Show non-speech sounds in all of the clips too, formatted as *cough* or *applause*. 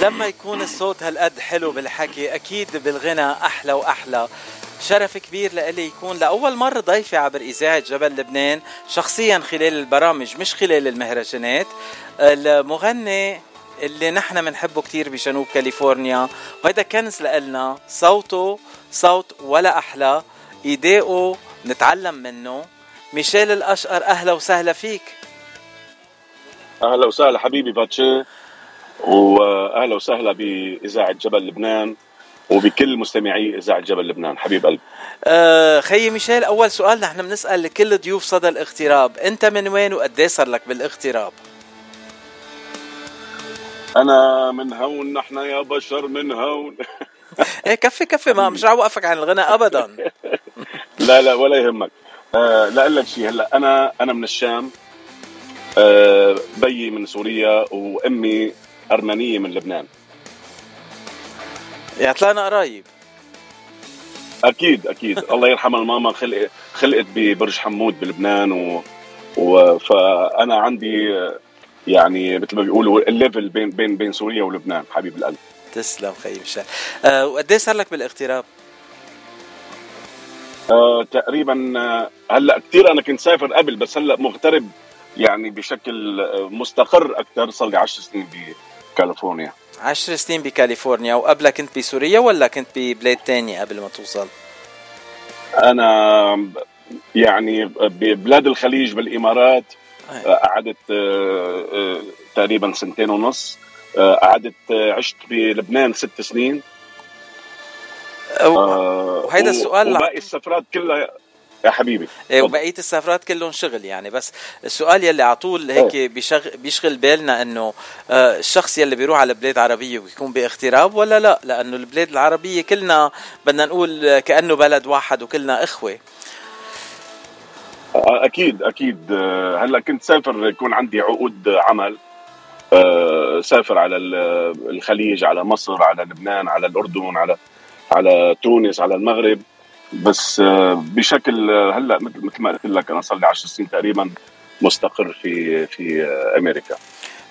لما يكون الصوت هالقد حلو بالحكي أكيد بالغنى أحلى وأحلى. شرف كبير لإلي يكون لأول مرة ضيفي عبر إذاعة جبل لبنان شخصيا خلال البرامج مش خلال المهرجانات. المغني اللي نحن بنحبه كتير بجنوب كاليفورنيا وهذا كنز لإلنا. صوته صوت ولا أحلى. إيديه نتعلم منه. ميشيل الأشقر أهلا وسهلا فيك. أهلا وسهلا حبيبي باتشي. واهلا وسهلا باذاعه جبل لبنان وبكل مستمعي اذاعه جبل لبنان. حبيب قلبي. آه خيي ميشيل أول سؤال نحن بنسأل لكل ضيوف صدى الاغتراب أنت من وين وقد صار لك بالاغتراب؟ أنا من هون نحن يا بشر من هون. *laughs* إيه كفي كفي ما مش رح أوقفك عن الغنى ابدا. *laughs* لا لا ولا يهمك. آه لا أقول لك شيء هلأ أنا أنا من الشام. آه بيي من سوريا وأمي أرمنية من لبنان. يعني طلعنا قرايب أكيد أكيد. *laughs* الله يرحم الماما خلقت خلقت ببرج حمود بلبنان و... و... فأنا عندي يعني مثل ما بيقولوا الليفل بين بين بين سوريا ولبنان حبيب القلب. تسلم خيي مشان أه وقد صار لك بالاغتراب؟ أه تقريبا آه، هلأ كثير أنا كنت سافر قبل بس هلأ مغترب يعني بشكل آه، مستقر أكثر صار لي 10 سنين كاليفورنيا. عشر سنين بكاليفورنيا وقبلها كنت بسوريا ولا كنت ببلاد تانية قبل ما توصل؟ أنا يعني ببلاد الخليج بالإمارات قعدت آه، آه، تقريبا سنتين ونص. آه، قعدت عشت بلبنان ست سنين. وهيدا السؤال وباقي السفرات كلها يا حبيبي. إيه وبقية السفرات كلهم شغل يعني بس السؤال يلي على طول هيك إيه. بيشغل بيشغل بالنا إنه آه الشخص يلي بيروح على بلاد عربية ويكون باغتراب ولا لا؟ لأنه البلاد العربية كلنا بدنا نقول كأنه بلد واحد وكلنا إخوة. أكيد أكيد. آه، هلأ كنت سافر يكون عندي عقود عمل. آه، سافر على الخليج على مصر على لبنان على الأردن على على تونس على المغرب. بس آه، بشكل آه، هلأ مثل مثل ما قلت لك أنا صار لي 10 سنين تقريبا مستقر في في آه، أمريكا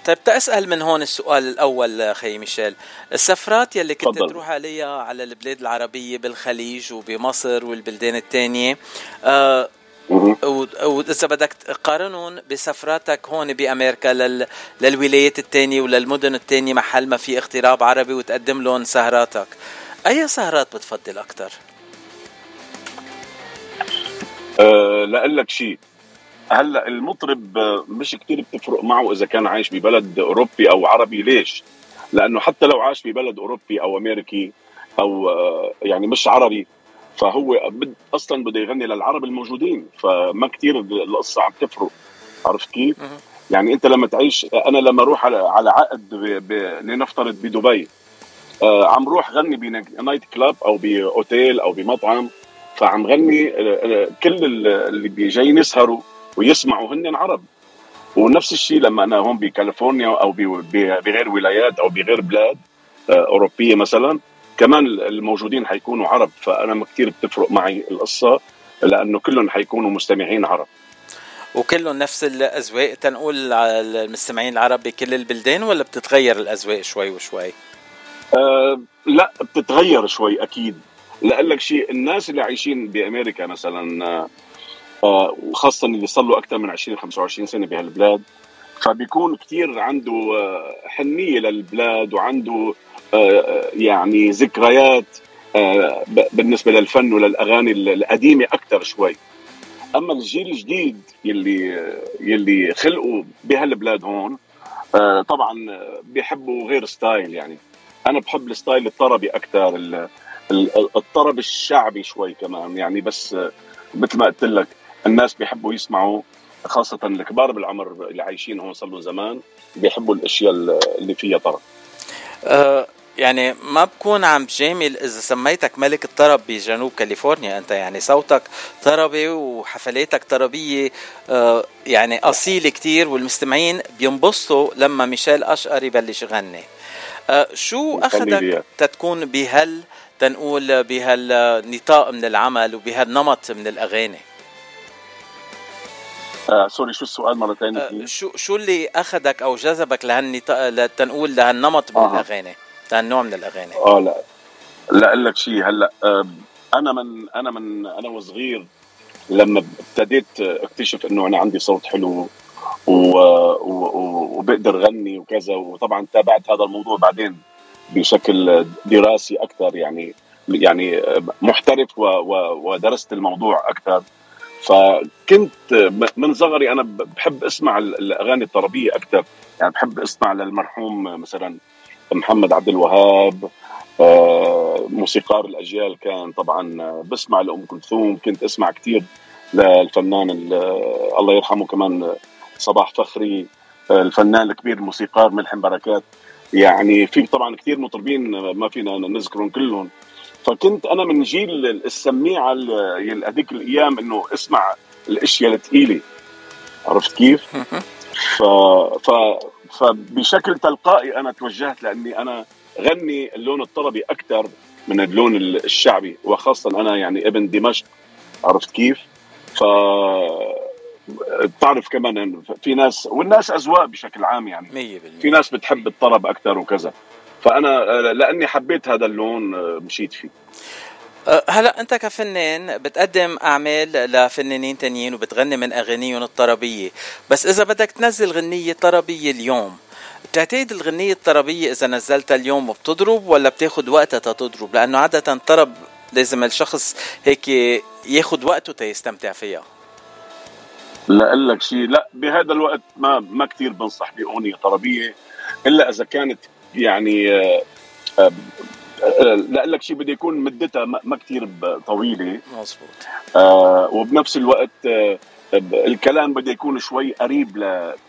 طيب تسأل من هون السؤال الأول خي ميشيل السفرات يلي كنت فضل. تروح عليها على البلاد العربية بالخليج وبمصر والبلدان الثانية آه وإذا بدك تقارنهم بسفراتك هون بأمريكا لل... للولايات الثانية وللمدن الثانية محل ما في اغتراب عربي وتقدم لهم سهراتك أي سهرات بتفضل أكثر؟ أه لأقول لك شيء. هلأ المطرب مش كتير بتفرق معه إذا كان عايش ببلد أوروبي أو عربي. ليش؟ لأنه حتى لو عاش ببلد أوروبي أو أمريكي أو آه، يعني مش عربي فهو بد أصلا بده يغني للعرب الموجودين فما كتير القصة عم تفرق. عرفت كيف؟ يعني أنت لما تعيش أنا لما أروح على على عقد لنفترض بدبي آه عم روح غني بنايت كلاب أو بأوتيل أو بمطعم. فعم غني آه، آه، كل اللي جايين يسهروا ويسمعوا هن عرب. ونفس الشيء لما أنا هون بكاليفورنيا أو بغير ولايات أو بغير بلاد آه، أوروبية مثلا كمان الموجودين حيكونوا عرب. فأنا ما كثير بتفرق معي القصة لأنه كلهم حيكونوا مستمعين عرب. وكلهم نفس الأذواق تنقول المستمعين العرب بكل البلدان ولا بتتغير الأذواق شوي وشوي؟ أه لا بتتغير شوي أكيد. لأقول لك شيء الناس اللي عايشين بأمريكا مثلا آه، وخاصة اللي صار له أكثر من 20 25 سنة بهالبلاد فبيكون كثير عنده آه، حنية للبلاد وعنده آه، يعني ذكريات بالنسبة للفن وللأغاني القديمة أكثر شوي. أما الجيل الجديد يلي يلي خلقوا بهالبلاد هون طبعا بيحبوا غير style يعني. أنا بحب ال style الطربي أكثر الطرب الشعبي شوي كمان يعني بس مثل ما قلت لك الناس بيحبوا يسمعوا خاصة الكبار بالعمر اللي عايشين هون صار زمان بيحبوا الأشياء اللي فيها طرب. أه يعني ما بكون عم بجامل إذا سميتك ملك الطرب بجنوب كاليفورنيا أنت يعني صوتك طربي وحفلاتك طربية أه يعني اصيله كتير والمستمعين بينبسطوا لما ميشيل أشقر يبلش يغني. أه شو أخذك تتكون بهال تنقول بهالنطاق من العمل وبهالنمط من الأغاني. آه سوري شو السؤال مرة ثانية آه شو شو اللي أخذك أو جذبك لهالني لتنقول لهالنمط من آه. الأغاني لهالنوع من الأغاني؟ آه لا. لا أقول لك شيء. هلأ آه أنا من أنا من أنا وصغير لما ابتديت اكتشف إنه أنا عندي صوت حلو و... و... وبقدر غني وكذا وطبعا تابعت هذا الموضوع بعدين. بشكل دراسي أكثر يعني يعني محترف. ودرست الموضوع أكثر فكنت من صغري أنا بحب أسمع الأغاني الطربية أكثر يعني بحب أسمع للمرحوم مثلا محمد عبد الوهاب آه، موسيقار الأجيال كان طبعا بسمع لأم كلثوم كنت أسمع كثير للفنان الله يرحمه كمان صباح فخري آه، الفنان الكبير الموسيقار ملحم بركات يعني في طبعا كثير مطربين ما فينا نذكرهم كلهم فكنت أنا من جيل السميعه هذيك الأيام إنه اسمع الأشياء الثقيله عرفت كيف؟ *laughs* ف... ف... فبشكل تلقائي أنا توجهت لأني أنا غني اللون الطربي أكثر من اللون الشعبي وخاصة أنا يعني ابن دمشق عرفت كيف؟ ف بتعرف كمان في ناس والناس أذواق بشكل عام يعني. 100% في ناس بتحب الطرب أكثر وكذا. فأنا لأني حبيت هذا اللون مشيت فيه. أه، هلا أنت كفنان بتقدم أعمال لفنانين تانيين وبتغني من أغانيهم الطربية. بس إذا بدك تنزل غنية طربية اليوم بتعتقد الغنية الطربية إذا نزلتها اليوم بتضرب ولا بتاخد وقتها تضرب؟ لأنه عادة طرب لازم الشخص هيك ياخد وقته تيستمتع فيها. لا أقول لك شيء لا بهذا الوقت ما ما كثير بنصح بأغنية طربية إلا إذا كانت يعني آه، آه، آه، لا أقول لك شيء بده يكون مدتها ما كثير طويلة. مزبوط آه وبنفس الوقت آه الكلام بده يكون شوي قريب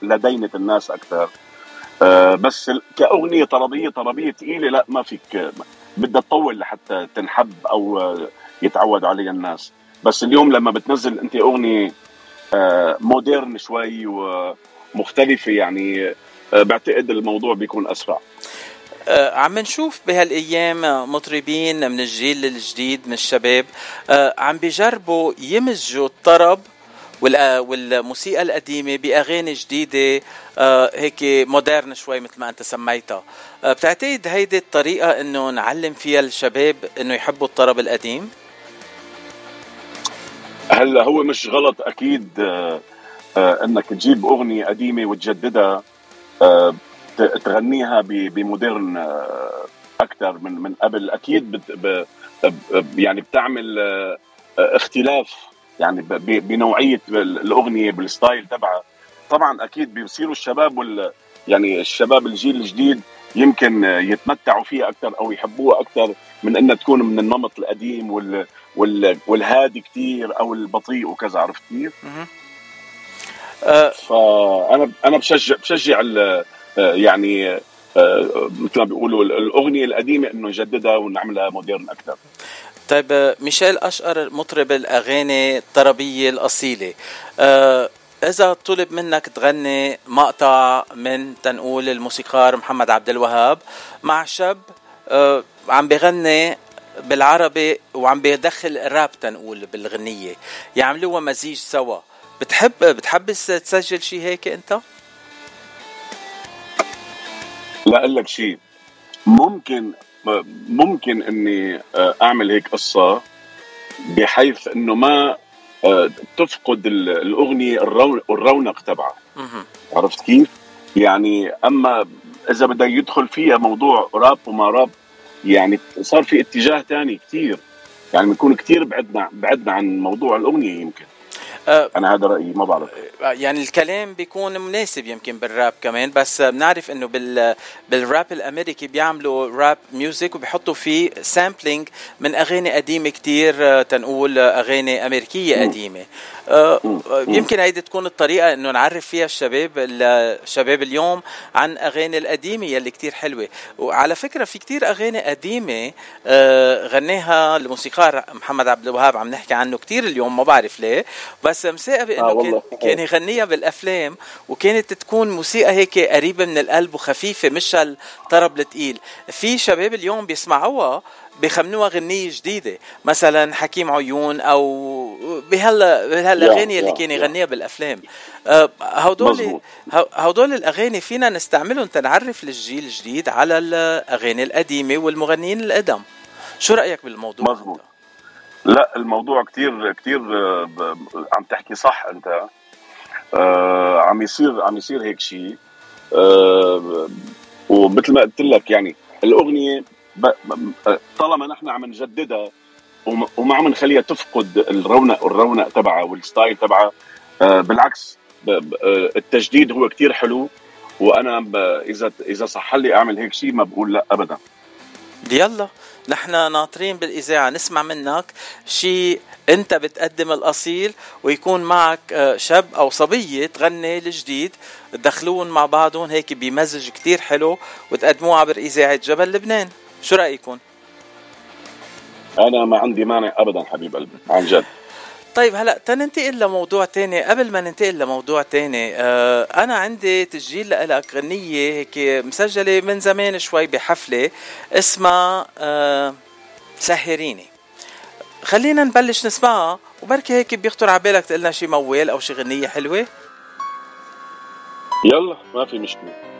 لدينة الناس أكثر آه بس كأغنية طربية طربية ثقيله لا ما فيك بدها تطول لحتى تنحب أو يتعود عليها الناس. بس اليوم لما بتنزل أنت أغنية مودرن شوي ومختلفه يعني آه، بعتقد الموضوع بيكون أسرع آه، عم نشوف بهالأيام مطربين من الجيل الجديد من الشباب عم بيجربوا يمزجوا الطرب والموسيقى القديمة بأغاني جديدة هيك مودرن شوي مثل ما أنت سميتها بتعتقد هيدي الطريقة أنه نعلم فيها الشباب أنه يحبوا الطرب القديم؟ هلا هو مش غلط أكيد آه، آه، إنك تجيب أغنية قديمة وتجددها آه، تغنيها بمودرن أكثر من من قبل. أكيد بت يعني بتعمل اختلاف يعني بنوعية الأغنية بالستايل تبعها. طبعا أكيد بيصيروا الشباب وال يعني الشباب الجيل الجديد يمكن يتمتعوا فيها أكثر أو يحبوها أكثر من إنها تكون من النمط القديم وال وال والهادي كثير أو البطيء وكذا عرفت كيف؟ أه. فأنا أنا بشجع بشجع يعني أه مثل ما بيقولوا الأغنية القديمة إنه نجددها ونعملها مودرن أكثر. طيب ميشيل أشقر مطرب الأغاني الطربية الأصيلة. أه إذا طلب منك تغني مقطع من تنقول الموسيقار محمد عبد الوهاب مع شاب أه عم بغني بالعربي وعم بيدخل راب تنقول بالغنية. يعملوها مزيج سوا. بتحب بتحب تسجل شيء هيك انت؟ لا أقول لك شيء ممكن ممكن إني آه، أعمل هيك قصة بحيث إنه ما آه، تفقد الأغنية الرونق تبعها. عرفت كيف؟ يعني أما إذا بدك يدخل فيها موضوع راب وما راب يعني صار في اتجاه ثاني كثير يعني بنكون كثير بعدنا بعدنا عن موضوع الأغنية يمكن. أنا هذا رأيي ما بعرف. أه، يعني الكلام بيكون مناسب يمكن بالراب كمان بس بنعرف إنه بال بالراب الأمريكي بيعملوا rap music وبيحطوا فيه sampling من أغاني قديمة كتير تنقول أغاني أمريكية قديمة. يمكن هيدي تكون الطريقة إنه نعرف فيها الشباب الشباب اليوم عن أغاني القديمة يلي كتير حلوة. وعلى فكرة في كتير أغاني قديمة غناها الموسيقار محمد عبد الوهاب عم نحكي عنه كتير اليوم ما بعرف ليه بس مساقبه انه آه كان, كان يغنيها بالأفلام وكانت تكون موسيقى هيك قريبة من القلب وخفيفة مش الطرب الثقيل في شباب اليوم بيسمعوها بيخمنوها غنية جديدة مثلا حكيم عيون أو بهلا بهالأغاني اللي كان يغنيها بالأفلام. آه، هدول هدول الأغاني فينا نستعملهم تنعرف الجيل الجديد على الأغاني القديمة والمغنيين القدم. شو رأيك بالموضوع مزبوط لا الموضوع كتير كتير آه، عم تحكي صح أنت. آه عم يصير عم يصير هيك شيء آه ومثل ما قلت لك يعني الأغنية طالما نحن عم نجددها وما عم نخليها تفقد الرونق الرونق تبعها والستايل تبعها بالعكس التجديد هو كتير حلو. وأنا إذا إذا صح لي أعمل هيك شيء ما بقول لا ابدا. يلا نحن ناطرين بالإذاعة نسمع منك شيء أنت بتقدم الأصيل ويكون معك آه، شاب أو صبية تغني الجديد تدخلون مع بعضهم هيك بمزج كتير حلو وتقدموه عبر إذاعة جبل لبنان. شو رأيكم؟ أنا ما عندي مانع ابدا حبيب قلبي عن جد. طيب هلا تننتقل لموضوع تاني. قبل ما ننتقل لموضوع تاني آه أنا عندي تسجيل لك غنية هيك مسجلة من زمان شوي بحفلة اسمها آه سهريني خلينا نبلش نسمعها وبركي هيك بيخطر على بالك تقلنا شي موال أو شي غنية حلوة. يلا ما في مشكلة.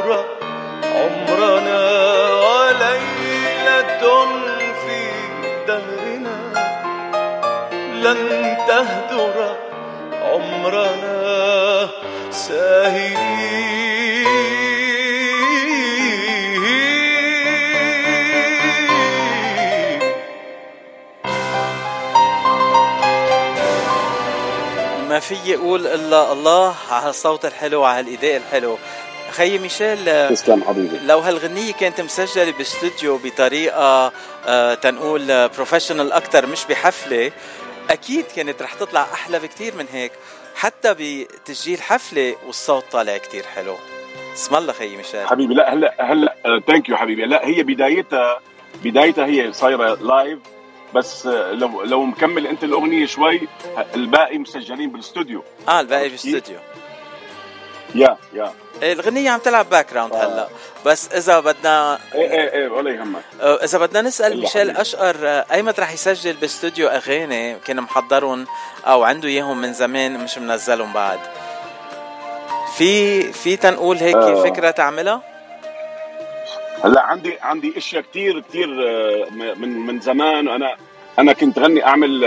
أقول الله على الصوت الحلو وعلى الإداء الحلو. خيي ميشيل تسلم حبيبي. لو هالغنية كانت مسجلة باستوديو بطريقة آه تنقول professional أكثر مش بحفلة أكيد كانت رح تطلع أحلى بكتير من هيك حتى بتسجيل حفلة والصوت طالع كتير حلو. اسم الله خيي ميشيل. حبيبي لا هلا هلا thank you حبيبي. لا هي بدايتها بدايتها هي صايرة live بس لو لو مكمل أنت الأغنية شوي الباقي مسجلين بالاستوديو آه الباقي بالاستوديو يا يا إيه الغنية عم تلعب background آه. هلا بس إذا بدنا إيه إيه إيه ولا يهمك آه، إذا بدنا نسأل ميشيل أشقر آه، أيمت رح يسجل باستوديو أغاني كان محضرهم أو عنده إياهم من زمان مش منزلهم بعد في في تنقول هيك آه. فكرة تعملها؟ هلا عندي عندي أشياء كثير كثير من من زمان وأنا أنا كنت غني أعمل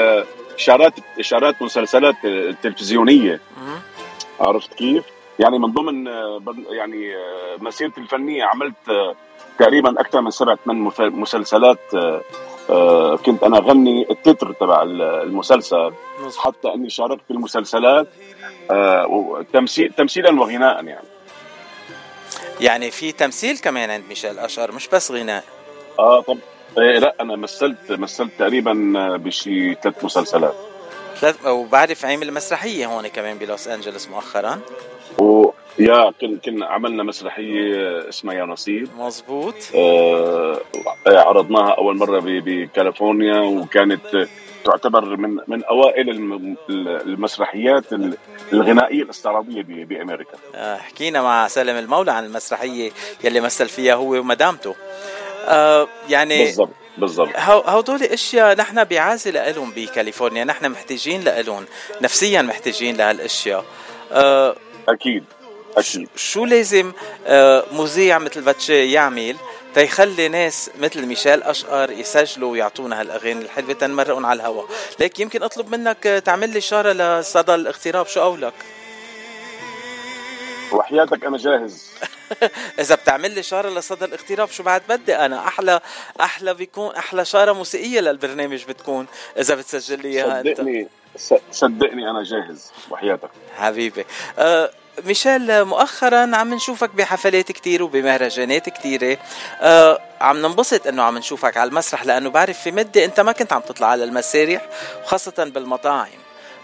اشارات إشارات مسلسلات تلفزيونية عرفت كيف؟ يعني من ضمن يعني مسيرتي الفنية عملت تقريبا أكثر من سبع ثمان مسلسلات كنت أنا أغني التتر تبع المسلسل حتى إني شاركت في المسلسلات تمثيل تمثيلا وغناء يعني. يعني في تمثيل كمان عند ميشيل اشقر مش بس غناء. آه طب إيه لا أنا مثلت مثلت تقريبا بشي ثلاث مسلسلات. وبعرف عامل مسرحيه هون كمان بلوس انجلوس مؤخرا. و يا كنا عملنا مسرحية اسمها يا نصيب. مزبوط آه عرضناها أول مرة بكاليفورنيا وكانت تعتبر من من أوائل المسرحيات الغنائية الاستعراضيه بأمريكا. آه، حكينا مع سالم المولى عن المسرحية يلي مثل فيها هو ومدامته. آه يعني بالضبط بالضبط. هدول أشياء نحن بعازه لهم بكاليفورنيا نحن محتاجين لهم نفسيا محتاجين لهالأشياء. آه أكيد أكيد. شو لازم آه مذيع مثل باتشي يعمل تيخلي ناس مثل ميشيل أشقر يسجلوا ويعطونا هالأغاني الحلوة تنمرقهم على الهواء ليك يمكن أطلب منك تعمل لي إشارة لصدى الاغتراب شو قولك وحياتك أنا جاهز. *laughs* إذا بتعمل لي شارة لصدى الاغتراب شو بعد بدي أنا؟ أحلى أحلى بيكون أحلى شارة موسيقية للبرنامج بتكون إذا بتسجل لي إياها أنت. صدقني صدقني أنا جاهز وحياتك. حبيبي. أه ميشيل مؤخرا عم نشوفك بحفلات كتير وبمهرجانات كتيرة. آه عم ننبسط إنه عم نشوفك على المسرح لأنه بعرف في مدة أنت ما كنت عم تطلع على المسارح وخاصة بالمطاعم.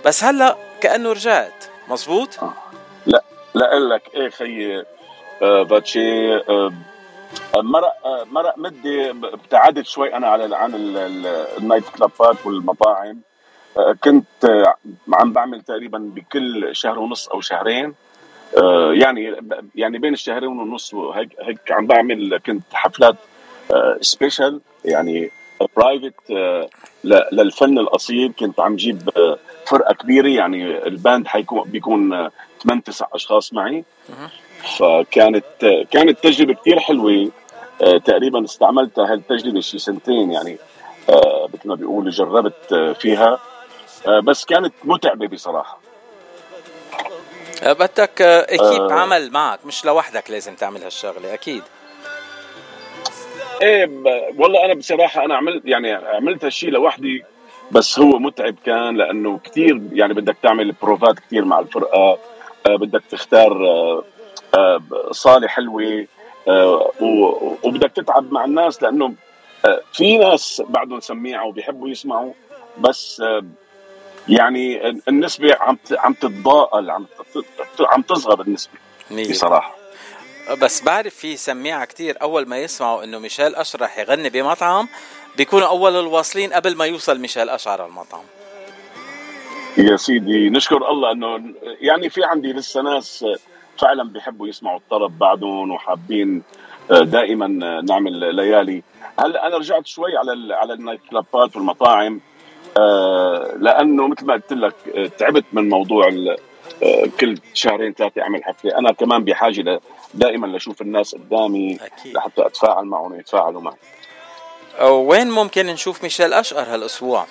بس هلأ كأنه رجعت. مزبوط؟ آه. لا. لك إيه خيي آه باتشي آه مرق آه مرق مدة ابتعدت شوي أنا على عن النايت كلابات والمطاعم. آه كنت آه عم بعمل تقريبا بكل شهر ونص أو شهرين. آه، يعني يعني بين الشهرين ونص هيك هيك عم بعمل كنت حفلات special آه، يعني private آه، للفن الأصيل. كنت عم جيب فرقة كبيرة يعني ال band حيكون بيكون ثمان تسع أشخاص معي. فكانت كانت تجربة كثير حلوة. تقريبا استعملتها هالتجربة شي سنتين يعني مثل ما بيقولوا جربت فيها. بس كانت متعبة بصراحة. بدك équipe أه. عمل معك مش لوحدك لازم تعمل هالشغلة أكيد. إيه والله أنا بصراحة أنا عملت يعني عملت هالشيء لوحدي بس هو متعب كان لأنه كثير يعني بدك تعمل بروفات كثير مع الفرقة آه بدك تختار آه آه صالة حلوة آه وبدك تتعب مع الناس لأنه آه في ناس بعدهم سميعة وبيحبوا يسمعوا بس آه يعني النسبة عم عم تتضاءل عم عم تصغر النسبة بصراحة. بس بعرف في سميعة كتير أول ما يسمعوا إنه ميشيل أشرح يغني بمطعم بيكونوا أول الواصلين قبل ما يوصل ميشيل أشعر المطعم. يا سيدي نشكر الله إنه يعني في عندي لسه ناس فعلا بيحبوا يسمعوا الطرب بعدهم وحابين دائما نعمل ليالي. هلا أنا رجعت شوي على على النايت كلابات والمطاعم؟ آه، لأنه مثل ما قلت لك آه، تعبت من موضوع آه، كل شهرين ثلاثة أعمل حفلة. أنا كمان بحاجة دائما لأشوف الناس قدامي أكيد. لحتى أتفاعل معهم ويتفاعلوا معي. وين ممكن نشوف ميشيل أشقر هالأسبوع؟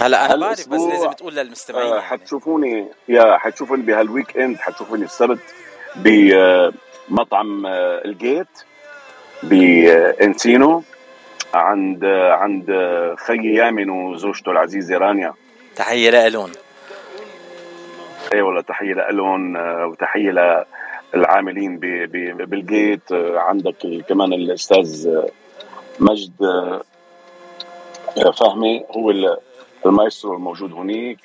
هلا أنا بعرف بس لازم تقول للمستمعين يعني. حتشوفوني yeah حتشوفوني بهال weekend حتشوفوني السبت بمطعم الجيت بانسينو عند عند خيي يامن وزوجته العزيزة رانيا. تحية لهم اي والله تحية لهم وتحية للعاملين بالجيت عندك كمان الأستاذ مجد فهمي هو المايسترو الموجود هناك.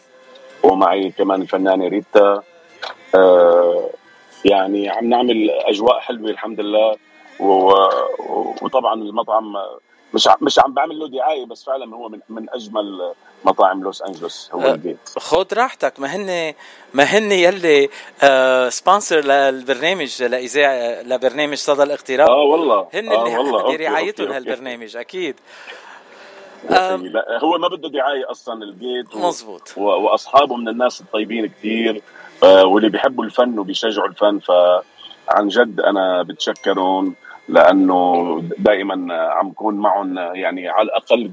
ومعي كمان الفنانة ريتا. يعني عم نعمل أجواء حلوة الحمد لله. وطبعا المطعم مش مش عم بعمل له دعاية بس فعلا هو من من أجمل مطاعم لوس أنجلوس هو أه، البيت. خذ راحتك ما هن ما هن يلي آه سبونسر للبرنامج لإذاعة لبرنامج صدى الاغتراب آه والله. هن آه اللي والله. برعايتهم هالبرنامج أكيد. لا هو ما بده دعاية أصلا البيت و... مزبوط. وأصحابه من الناس الطيبين كثير آه واللي بيحبوا الفن وبيشجعوا الفن فعن جد أنا بتشكرهم. لأنه دائما عم بكون معهم يعني على الأقل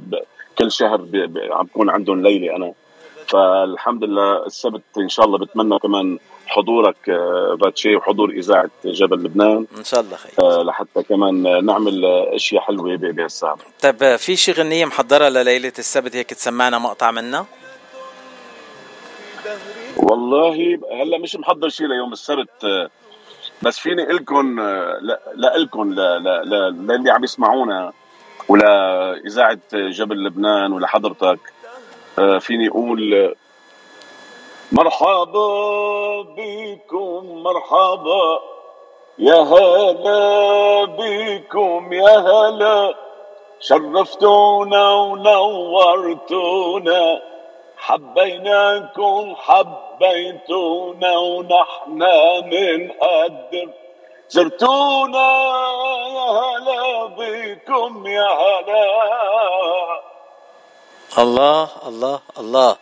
كل شهر عم بكون عندهم ليلة أنا. فالحمد لله السبت إن شاء الله بتمنى كمان حضورك آه، باتشي وحضور إذاعة جبل لبنان. إن شاء الله خير. آه، لحتى كمان نعمل أشياء حلوة بهالساعة. طيب في شي غنية محضرة لليلة السبت هيك تسمعنا مقطع منها؟ والله هلا مش محضر شيء ليوم السبت آه، بس فيني لكم لكم للي عم يسمعونا ولاذاعه جبل لبنان ولحضرتك آه فيني أقول مرحبا بكم مرحبا يا هلا بكم يا هلا. شرفتونا ونورتونا. حبيناكم حبيتونا ونحن منقدر زرتونا يا هلا بكم يا هلا. الله الله الله.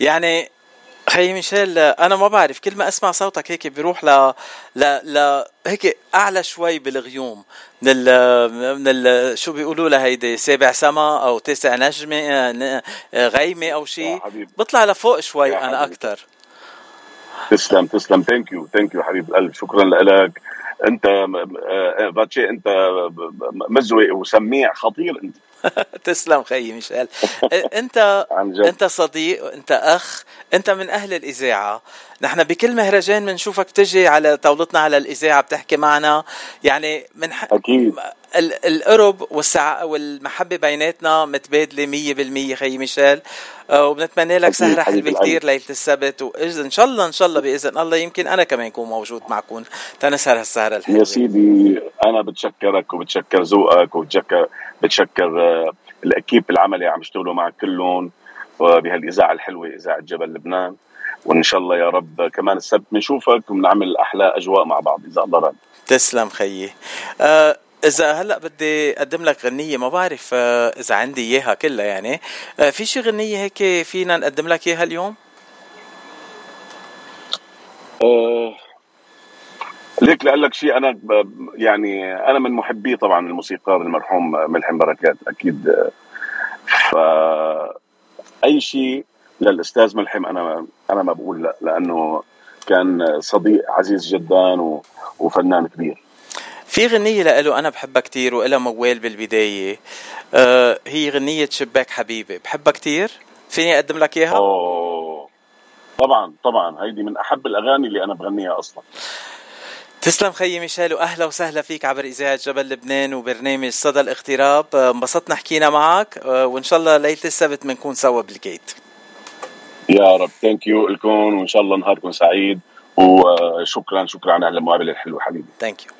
يعني خي ميشيل أنا ما بعرف كل ما أسمع صوتك هيك بيروح ل ل ل هيك أعلى شوي بالغيوم. من ال من ال شو بيقولوا لها هيدي سابع سما أو تسع نجمة غيمة أو شيء بطلع لفوق شوي أنا أكثر تسلم تسلم. thank you thank you حبيب القلب. شكرا لك. أنت باتشي أنت مزوي وسميع خطير أنت. *laughs* تسلم خيي ميشيل. انت *laughs* انت صديق انت أخ انت من أهل الإذاعة. نحن بكل مهرجان بنشوفك تجي على طاولتنا على الإذاعة بتحكي معنا. يعني من. أكيد. القرب والسع... والمحبة بيناتنا متبادلة 100% خيي ميشيل. آه، وبنتمنى لك سهرة حلوة كثير ليلة السبت واذا إن شاء الله إن شاء الله بإذن الله يمكن أنا كمان اكون موجود معكم تنسهر هالسهرة الحلوة. يا سيدي أنا بتشكرك وبتشكر ذوقك وبتشكر بتشكر آه، الأكيب العملي عم يشتغلوا معك كلهم بهالإذاعة الحلوة إذاعة جبل لبنان. وإن شاء الله يا رب كمان السبت بنشوفك وبنعمل أحلى أجواء مع بعض إذا الله راد تسلم خيي. آه إذا هلأ بدي أقدم لك غنية ما بعرف آه إذا عندي إياها كلها يعني. آه في شي غنية هيك فينا نقدم لك إياها اليوم؟ آه ليك لك شيء أنا يعني أنا من محبي طبعا الموسيقار المرحوم ملحم بركات أكيد. ف أي شيء للأستاذ ملحم أنا أنا ما بقول لأ لأنه كان صديق عزيز جدا وفنان كبير. في غنية له أنا بحبها كتير وإلها موال بالبداية. آه هي غنية شباك حبيبي. بحبها كتير. فيني أقدم لك إياها؟ أوه. طبعا طبعا. هيدي من أحب الأغاني اللي أنا بغنيها أصلا. تسلم خيي ميشيل واهلا وسهلا فيك عبر اذاعه جبل لبنان وبرنامج صدى الاغتراب. آه، انبسطنا حكينا معك. آه، وإن شاء الله ليلة السبت بنكون سوا بالجيت. يا رب. thank you لكم وإن شاء الله نهاركم سعيد. وشكرا شكرا على المقابلة الحلوة حبيبي. ثانك يو